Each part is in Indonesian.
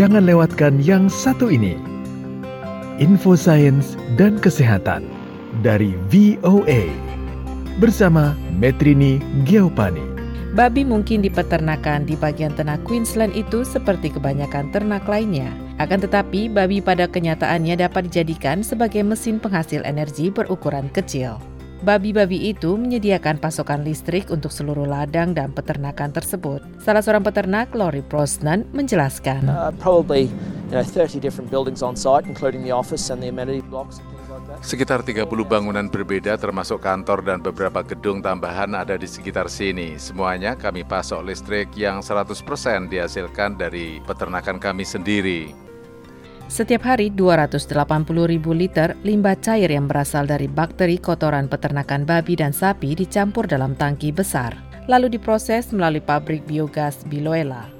jangan lewatkan yang satu ini. Info Sains dan Kesehatan dari VOA bersama Metrini Geopani. Babi mungkin di peternakan di bagian tengah Queensland itu seperti kebanyakan ternak lainnya. Akan tetapi, babi pada kenyataannya dapat dijadikan sebagai mesin penghasil energi berukuran kecil. Babi-babi itu menyediakan pasokan listrik untuk seluruh ladang dan peternakan tersebut. Salah seorang peternak, Lori Brosnan, menjelaskan. Uh, probably you know, 30 different buildings on site, including the office and the amenity blocks. Sekitar 30 bangunan berbeda termasuk kantor dan beberapa gedung tambahan ada di sekitar sini. Semuanya kami pasok listrik yang 100% dihasilkan dari peternakan kami sendiri. Setiap hari 280 ribu liter limbah cair yang berasal dari bakteri kotoran peternakan babi dan sapi dicampur dalam tangki besar, lalu diproses melalui pabrik biogas Biloela.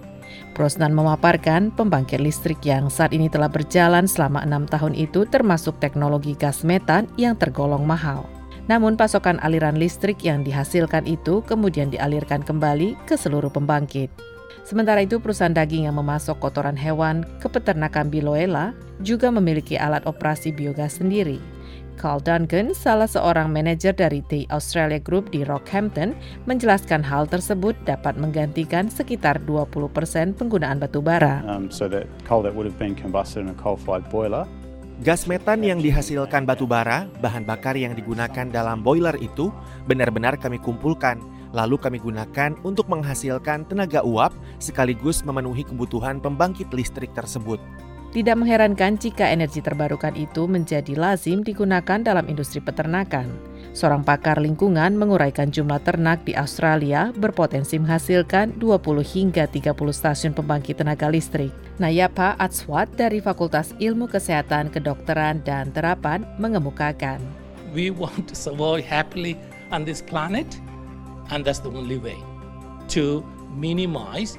Brosnan memaparkan pembangkit listrik yang saat ini telah berjalan selama enam tahun itu termasuk teknologi gas metan yang tergolong mahal. Namun pasokan aliran listrik yang dihasilkan itu kemudian dialirkan kembali ke seluruh pembangkit. Sementara itu perusahaan daging yang memasok kotoran hewan ke peternakan Biloela juga memiliki alat operasi biogas sendiri. Carl Duncan, salah seorang manajer dari The Australia Group di Rockhampton, menjelaskan hal tersebut dapat menggantikan sekitar 20% penggunaan batu bara. Um, so that coal that would have been combusted in a coal-fired boiler Gas metan yang dihasilkan batu bara, bahan bakar yang digunakan dalam boiler itu benar-benar kami kumpulkan, lalu kami gunakan untuk menghasilkan tenaga uap sekaligus memenuhi kebutuhan pembangkit listrik tersebut. Tidak mengherankan jika energi terbarukan itu menjadi lazim digunakan dalam industri peternakan. Seorang pakar lingkungan menguraikan jumlah ternak di Australia berpotensi menghasilkan 20 hingga 30 stasiun pembangkit tenaga listrik. Nayapa Atswat dari Fakultas Ilmu Kesehatan, Kedokteran, dan Terapan mengemukakan. We want to survive happily on this planet and that's the only way to minimize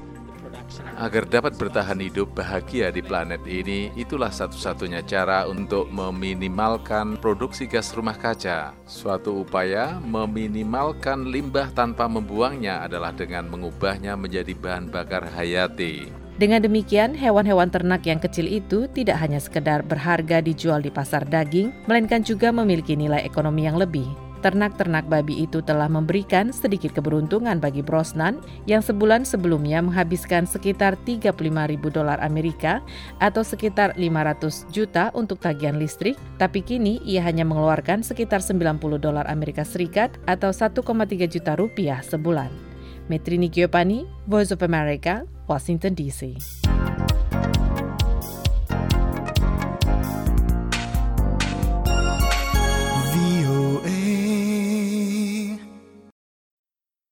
Agar dapat bertahan hidup bahagia di planet ini, itulah satu-satunya cara untuk meminimalkan produksi gas rumah kaca. Suatu upaya meminimalkan limbah tanpa membuangnya adalah dengan mengubahnya menjadi bahan bakar hayati. Dengan demikian, hewan-hewan ternak yang kecil itu tidak hanya sekedar berharga dijual di pasar daging, melainkan juga memiliki nilai ekonomi yang lebih ternak-ternak babi itu telah memberikan sedikit keberuntungan bagi Brosnan yang sebulan sebelumnya menghabiskan sekitar 35 ribu dolar Amerika atau sekitar 500 juta untuk tagihan listrik, tapi kini ia hanya mengeluarkan sekitar 90 dolar Amerika Serikat atau 1,3 juta rupiah sebulan. Metrini Giopani, Voice of America, Washington DC.